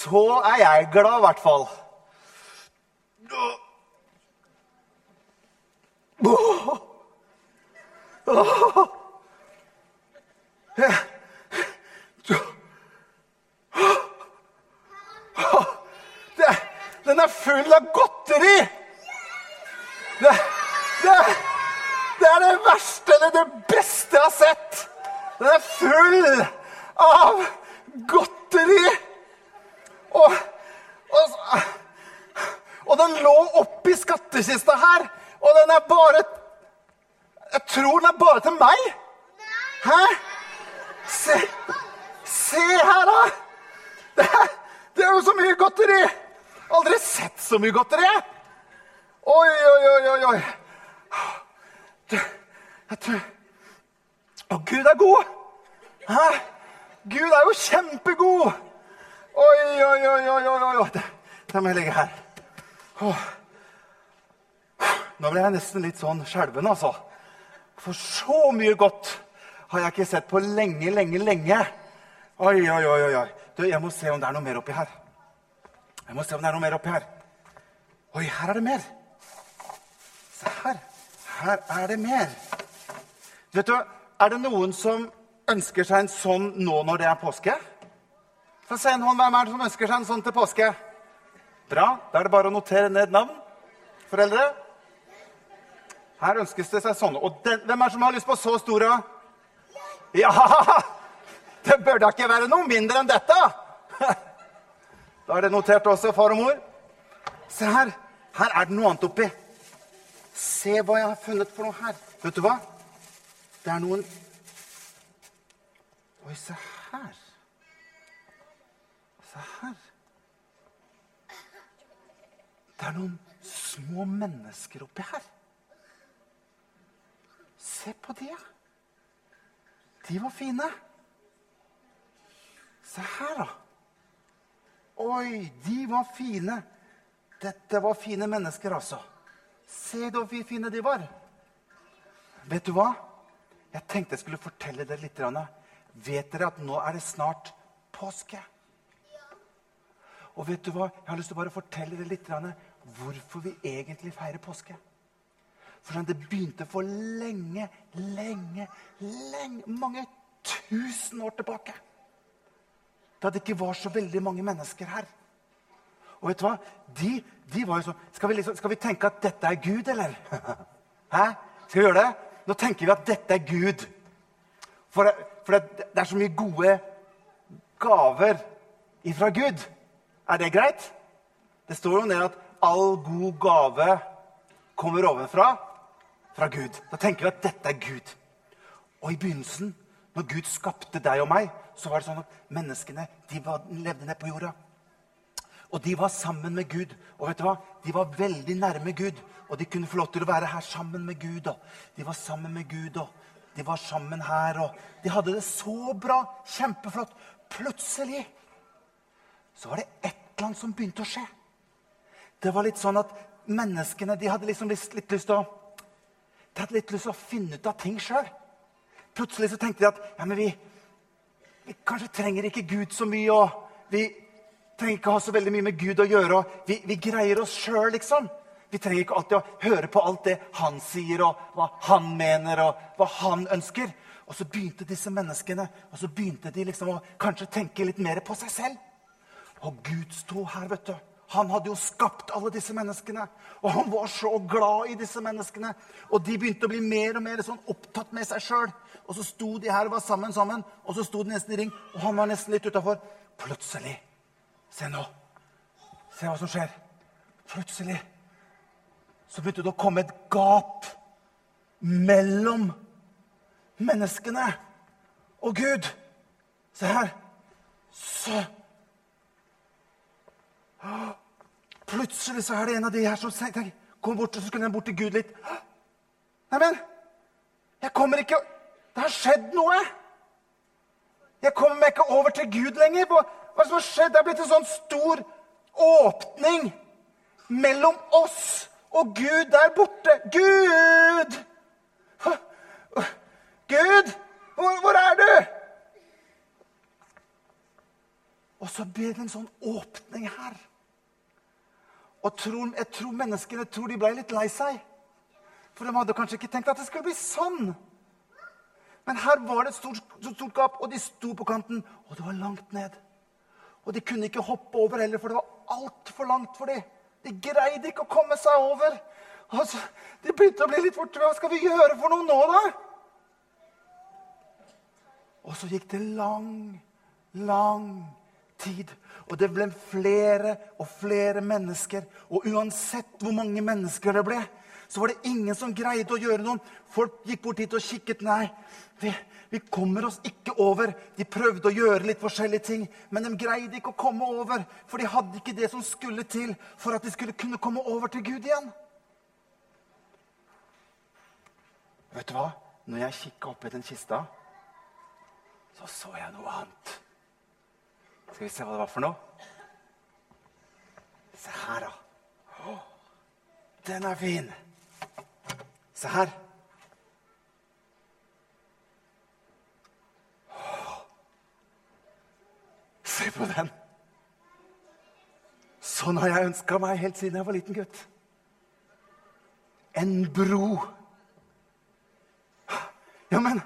så er jeg glad, i hvert fall. Den er full av godteri! Det, det, det er det verste eller det beste jeg har sett! Den er full av godteri! Og, og, og den lå oppi skattkista her, og den er bare Jeg tror den er bare til meg! Hæ? Se, se her, da! Det er, det jo så mye godteri! Aldri sett så mye godteri! Oi, oi, oi, oi, oi. Du, jeg tror Å, Gud er god! Hæ? Gud er jo kjempegod! Oi, oi, oi, oi, oi, oi. Det må jeg legge her. Åh. Nå ble jeg nesten litt sånn skjelven, altså. For så mye godt har jeg ikke sett på lenge, lenge, lenge. Oi, oi, oi. oi. Du, jeg må se om det er noe mer oppi her. Jeg må se om det er noe mer oppi her. Oi, her er det mer. Se her. Her er det mer. Vet du, Er det noen som ønsker seg en sånn nå når det er påske? Få send en hånd. Hvem er det som ønsker seg en sånn til påske? Bra. Da er det bare å notere ned navn. Foreldre? Her ønskes det seg sånne. Og den, hvem er det som har lyst på så store? Ja! Det bør da ikke være noe mindre enn dette! Da er det notert også, far og mor. Se her. Her er det noe annet oppi. Se hva jeg har funnet for noe her. Vet du hva? Det er noen Oi, se her. Her. Det er noen små mennesker oppi her. Se på de. De var fine. Se her, da. Oi, de var fine. Dette var fine mennesker, altså. Se hvor fine de var. Vet du hva? Jeg tenkte jeg skulle fortelle dere litt. Vet dere at nå er det snart påske? Og vet du hva? Jeg har lyst til å fortelle dere litt hvorfor vi egentlig feirer påske. For sånn, Det begynte for lenge, lenge, lenge Mange tusen år tilbake. Da det ikke var så veldig mange mennesker her. Og vet du hva? De, de var jo sånn skal, liksom, skal vi tenke at dette er Gud, eller? Hæ? Skal vi gjøre det? Nå tenker vi at dette er Gud. For, for det, det er så mye gode gaver ifra Gud. Er det greit? Det står jo ned at all god gave kommer ovenfra, fra Gud. Da tenker vi at dette er Gud. Og i begynnelsen, når Gud skapte deg og meg, så var det sånn at menneskene de var, levde nede på jorda. Og de var sammen med Gud. Og vet du hva? De var veldig nærme Gud. Og de kunne få lov til å være her sammen med Gud. Og de var sammen med Gud, og de var sammen her. Og de hadde det så bra. Kjempeflott. Plutselig så var det et eller annet som begynte å skje. Det var litt sånn at menneskene de hadde liksom litt, litt lyst til å de hadde litt lyst til å finne ut av ting sjøl. Plutselig så tenkte de at ja, men vi, vi kanskje trenger ikke Gud så mye. og Vi trenger ikke ha så veldig mye med Gud å gjøre. og Vi, vi greier oss sjøl, liksom. Vi trenger ikke alltid å høre på alt det han sier, og hva han mener, og hva han ønsker. Og så begynte disse menneskene og så begynte de liksom å kanskje tenke litt mer på seg selv. Og Gud sto her, vet du. Han hadde jo skapt alle disse menneskene. Og han var så glad i disse menneskene. Og de begynte å bli mer og mer sånn opptatt med seg sjøl. Og så sto de her og var sammen, sammen, og så sto de nesten i ring. Og han var nesten litt utafor. Plutselig Se nå. Se hva som skjer. Plutselig så begynte det å komme et gap mellom menneskene og Gud. Se her. Så Plutselig så er det en av de her som tenker, kom bort, og så skulle den bort til Gud litt. Neimen, jeg kommer ikke Det har skjedd noe! Jeg kommer meg ikke over til Gud lenger. Hva er som har skjedd? Det er blitt en sånn stor åpning mellom oss og Gud der borte. Gud! Gud, hvor, hvor er du? Og så blir det en sånn åpning her. Og tror, jeg tror menneskene tror de ble litt lei seg. For de hadde kanskje ikke tenkt at det skulle bli sånn. Men her var det et stort, stort gap, og de sto på kanten, og det var langt ned. Og de kunne ikke hoppe over heller, for det var altfor langt for dem. De greide ikke å komme seg over. Altså, de begynte å bli litt fortere. Hva skal vi gjøre for noe nå, da? Og så gikk det lang, lang tid. Og det ble flere og flere mennesker. Og uansett hvor mange mennesker det ble, så var det ingen som greide å gjøre noe. Folk gikk bort hit og kikket. Nei, vi, vi, kommer oss ikke over. De prøvde å gjøre litt forskjellige ting, men de greide ikke å komme over. For de hadde ikke det som skulle til for at de skulle kunne komme over til Gud igjen. Vet du hva? Når jeg kikka opp i den kista, så så jeg noe annet. Skal vi se hva det var for noe? Se her, da. den er fin. Se her. Se på den. Sånn har jeg ønska meg helt siden jeg var liten gutt. En bro. Ja, Men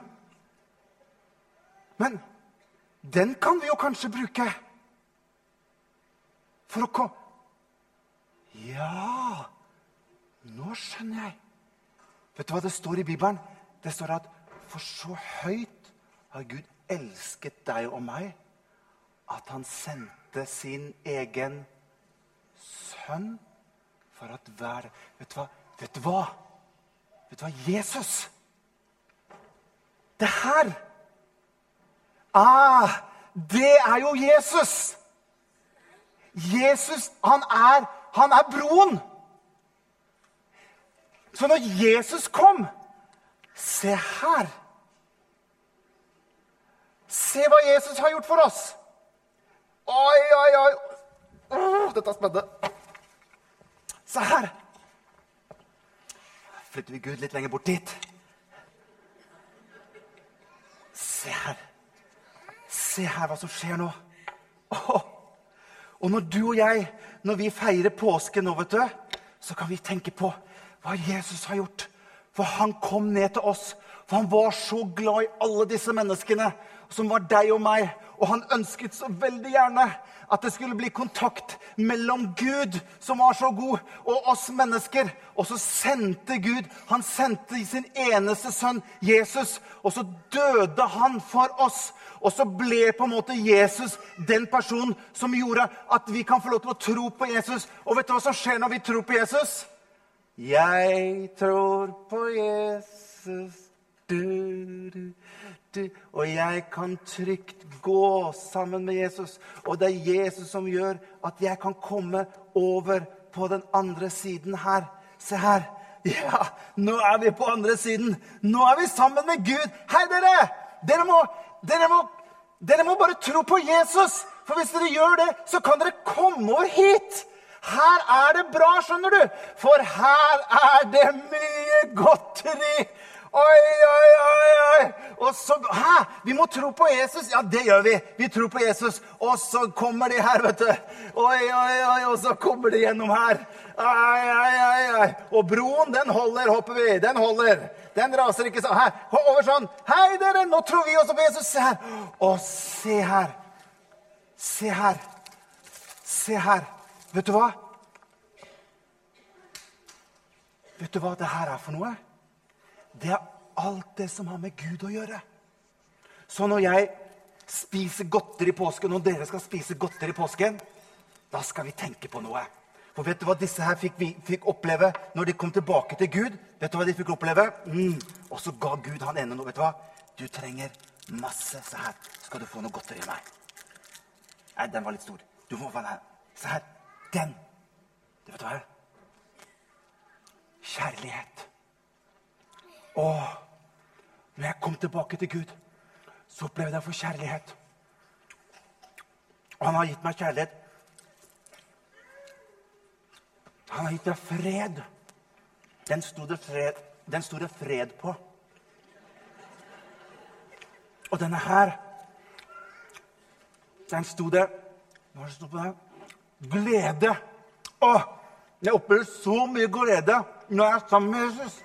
den kan vi jo kanskje bruke for å komme Ja, nå skjønner jeg. Vet du hva det står i Bibelen? Det står at for så høyt har Gud elsket deg og meg at han sendte sin egen sønn for at hver Vet du hva? Vet du hva? Vet du hva? Jesus Det her ah, Det er jo Jesus! Jesus, han er, han er broen. Så når Jesus kom Se her. Se hva Jesus har gjort for oss. Oi, oi, oi. Oh, dette er spennende. Se her. Flytter vi Gud litt lenger bort dit. Se her. Se her hva som skjer nå. Oh. Og når du og jeg, når vi feirer påske nå, vet du, så kan vi tenke på hva Jesus har gjort. For han kom ned til oss. For han var så glad i alle disse menneskene som var deg og meg. Og han ønsket så veldig gjerne at det skulle bli kontakt mellom Gud, som var så god, og oss mennesker. Og så sendte Gud Han sendte sin eneste sønn, Jesus. Og så døde han for oss. Og så ble på en måte Jesus den personen som gjorde at vi kan få lov til å tro på Jesus. Og vet du hva som skjer når vi tror på Jesus? Jeg tror på Jesus, du, du, du. Og jeg kan trygt gå sammen med Jesus. Og det er Jesus som gjør at jeg kan komme over på den andre siden her. Se her. Ja, nå er vi på andre siden. Nå er vi sammen med Gud. Hei, dere! Dere må, dere må, dere må bare tro på Jesus. For hvis dere gjør det, så kan dere komme over hit. Her er det bra, skjønner du, for her er det mye godteri. Oi! oi. Og så, Hæ? Vi må tro på Jesus. Ja, det gjør vi. Vi tror på Jesus. Og så kommer de her, vet du. Oi, oi, oi, Og så kommer de gjennom her. Oi, oi, oi, oi. Og broen, den holder, håper vi. Den holder. Den raser ikke sånn. Her, over sånn. Hei, dere, nå tror vi også på Jesus. Se her. Å, se her. Se her. Se her. Vet du hva? Vet du hva det her er for noe? Det er alt det som har med Gud å gjøre. Så når jeg spiser godteri i påsken, og dere skal spise godteri i påsken, da skal vi tenke på noe. For vet du hva disse her fikk, fikk oppleve når de kom tilbake til Gud? Vet du hva de fikk oppleve? Mm. Og så ga Gud han ene noe. Vet du hva? Du trenger masse. Se her, skal du få noe godteri av meg. Nei, den var litt stor. Du må få den her. Se her. Den. Du vet hva? Kjærlighet. Og når jeg kom tilbake til Gud, så opplevde jeg få kjærlighet. Og han har gitt meg kjærlighet. Han har gitt meg fred. Den sto det fred, den sto det fred på. Og denne her, den sto det Hva er det stått på den? Glede. Å, jeg opplever så mye glede når jeg er sammen med Jesus.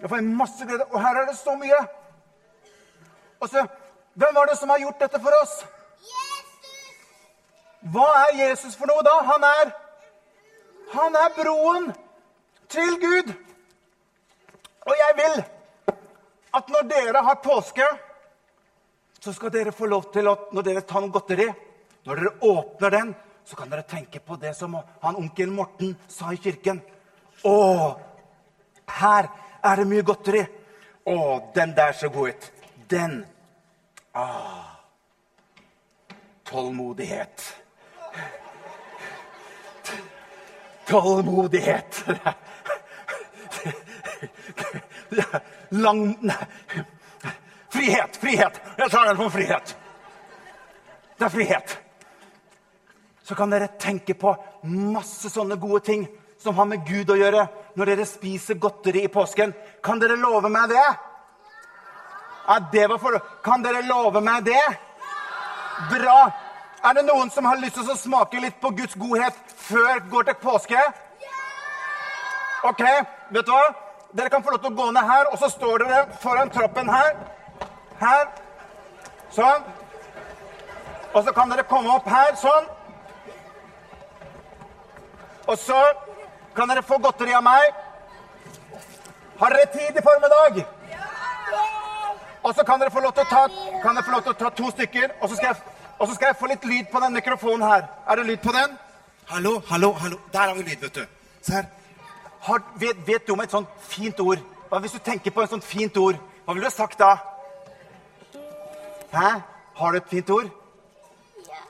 Jeg får masse glede, og her er det så mye. Og så, Hvem var det som har gjort dette for oss? Jesus! Hva er Jesus for noe da? Han er Han er broen til Gud. Og jeg vil at når dere har påske, så skal dere få lov til at når dere tar noe godteri, når dere åpner den, så kan dere tenke på det som han onkel Morten sa i kirken. Å, her er det mye godteri. Å, den der så god ut. Den. Ah. Tålmodighet. Tålmodighet. Lang. Frihet, frihet. Jeg tar den for frihet. Det er frihet. Så kan dere tenke på masse sånne gode ting som har med Gud å gjøre når dere spiser godteri i påsken. Kan dere love meg det? Ja, det var for... Kan dere love meg det? Bra. Er det noen som har lyst til å smake litt på Guds godhet før går til påske? OK, vet du hva? Dere kan få lov til å gå ned her, og så står dere foran troppen her. Her. Sånn. Og så kan dere komme opp her. Sånn. Og så kan dere få godteri av meg. Har dere tid i formiddag? Og så kan dere få lov til å ta, kan dere få lov til å ta to stykker. Og så, skal jeg, og så skal jeg få litt lyd på den mikrofonen her. Er det lyd på den? Hallo, hallo, hallo. Der har vi lyd, vet du. Se her. Har, vet, vet, du om et sånt fint ord? Hva Hvis du tenker på et sånt fint ord, hva ville du sagt da? Hæ? Har du et fint ord? Ja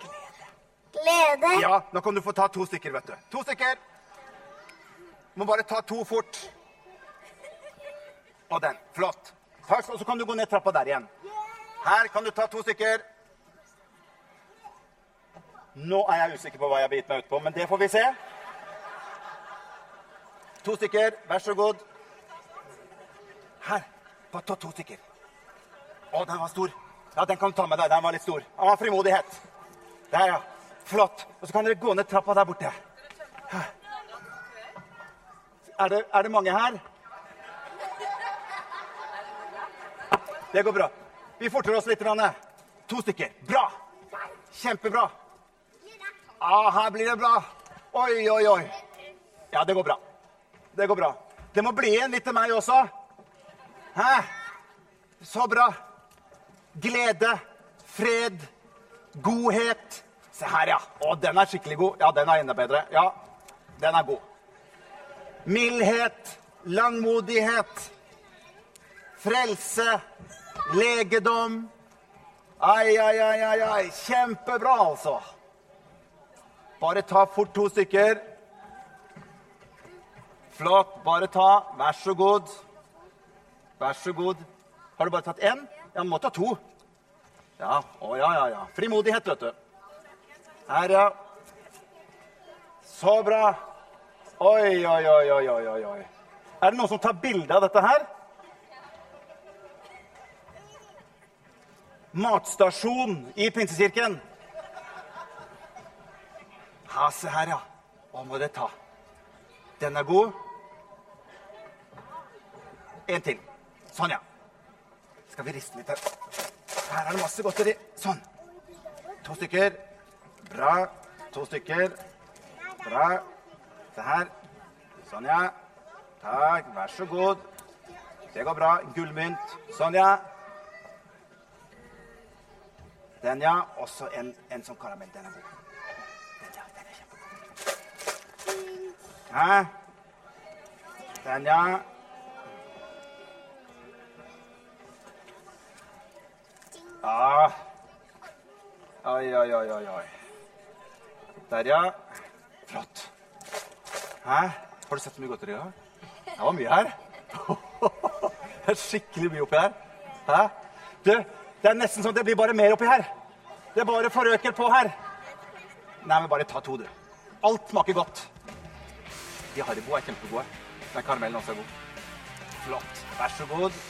Glede. Ja, nå kan du få ta to stykker, vet du. To stykker. Må bare ta to fort. Og den. Flott. Takk, og så kan du gå ned trappa der igjen. Her kan du ta to stykker. Nå er jeg usikker på hva jeg har gitt meg ut på, men det får vi se. To stykker. Vær så god. Her. Bare ta to stykker. Å, den var stor. Ja, den kan du ta med deg. Den var litt stor. Å, frimodighet. Der, ja. Flott. Og så kan dere gå ned trappa der borte. Her. Er det, er det mange her? Det går bra. Vi forter oss litt. Ranne. To stykker. Bra. Kjempebra. Ah, her blir det bra. Oi, oi, oi. Ja, det går bra. Det går bra. Det må bli igjen litt til meg også. Hæ? Så bra. Glede, fred, godhet. Se her, ja. Å, den er skikkelig god. Ja, den er enda bedre. Ja, den er god. Mildhet, langmodighet, frelse, legedom. Ai, ai, ai, ai, ai. Kjempebra, altså. Bare ta fort to stykker. Flott. Bare ta. Vær så god. Vær så god. Har du bare tatt én? Ja, du må ta to. Ja. Å, ja, ja, ja. Frimodighet, vet du. Her, ja. Så bra. Oi, oi, oi, oi, oi, oi. Er det noen som tar bilde av dette her? Matstasjon i Pinsekirken. Ha, se her, ja. Hva må dere ta? Den er god. En til. Sånn, ja. Skal vi riste litt her. Her er det masse godteri. Sånn. To stykker. Bra. To stykker. Bra. Se her. Sånn, ja. Takk. Vær så god. Det går bra. Gullmynt. Sånn, ja. Den, ja. Og så en, en sånn karamell. Den er god. Den, ja. Den er kjempegod. Hæ? Den, ja. Ja. Oi, oi, oi, oi. oi. Der, ja. Flott. Hæ? Har du sett så mye godteri? Ja? Det var mye her. Det er skikkelig mye oppi her. Hæ? Du, det er nesten sånn at det blir bare mer oppi her. Det er bare forøker på her. Nei, men bare ta to, du. Alt smaker godt. De Haribo er kjempegode. Den karamellen også er god. Flott. Vær så god.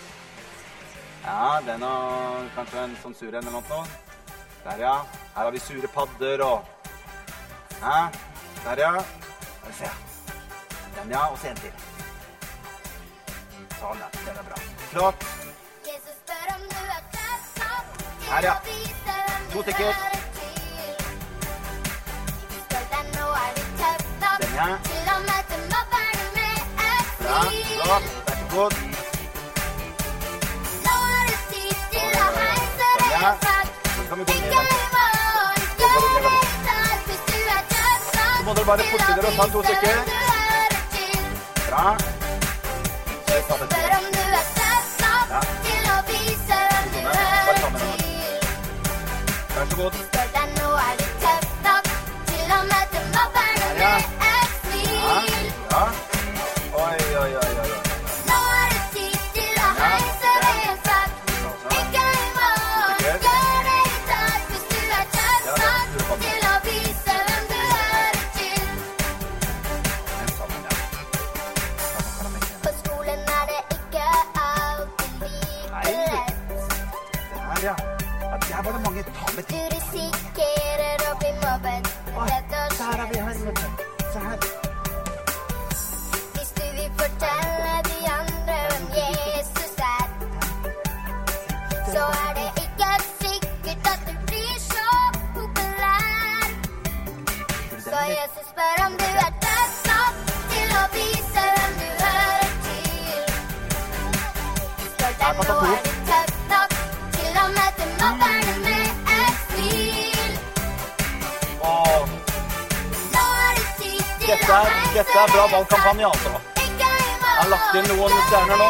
Ja, den og kanskje en sånn sur en eller noe. Der, ja. Her har vi sure padder og Hæ? Der, ja. Skal vi se den. Ja, og så en til. Sånn, ja. Den er bra. Flott. Her, ja. To stykker. Den, ja. Bra. Flott. Vær så god. Den, sånn, ja. Så kan vi gå ned. Så må dere bare fortsette å ta to stykker. Maria, at jævla mange tabber. Du risikerer å bli Jesus Dette er, dette er bra valgkampanje, altså. Jeg har lagt inn noen stjerner nå.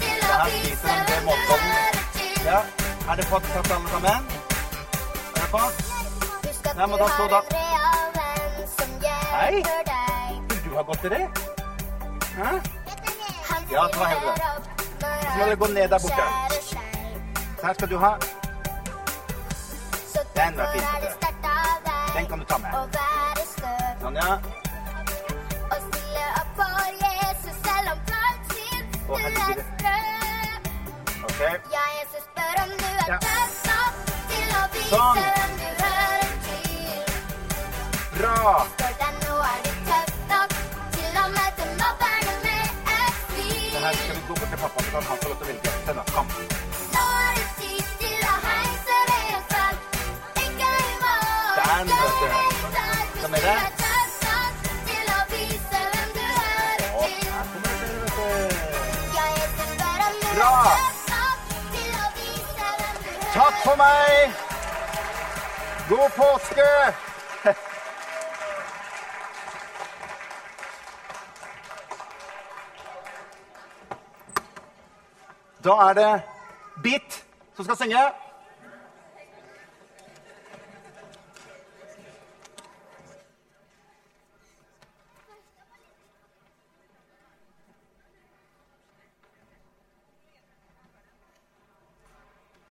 Det her spiser en del måten. Ja. Er det fått tatt alle sammen? Er det fått? Nei, må ta stå da. Hei. Skulle du ha godteri? Hæ? Ja, det var Helge. Så må dere gå ned der borte. Så her skal du ha. Den var fin. Den kan du ta med. Sonja. Å, herregud. OK. Sånn. Bra. Det her skal vi gå bort til pappa, så kan han få lov til å velge. Send oss kamp. dere. Bra! Takk for meg! God påske! Da er det Bit som skal synge.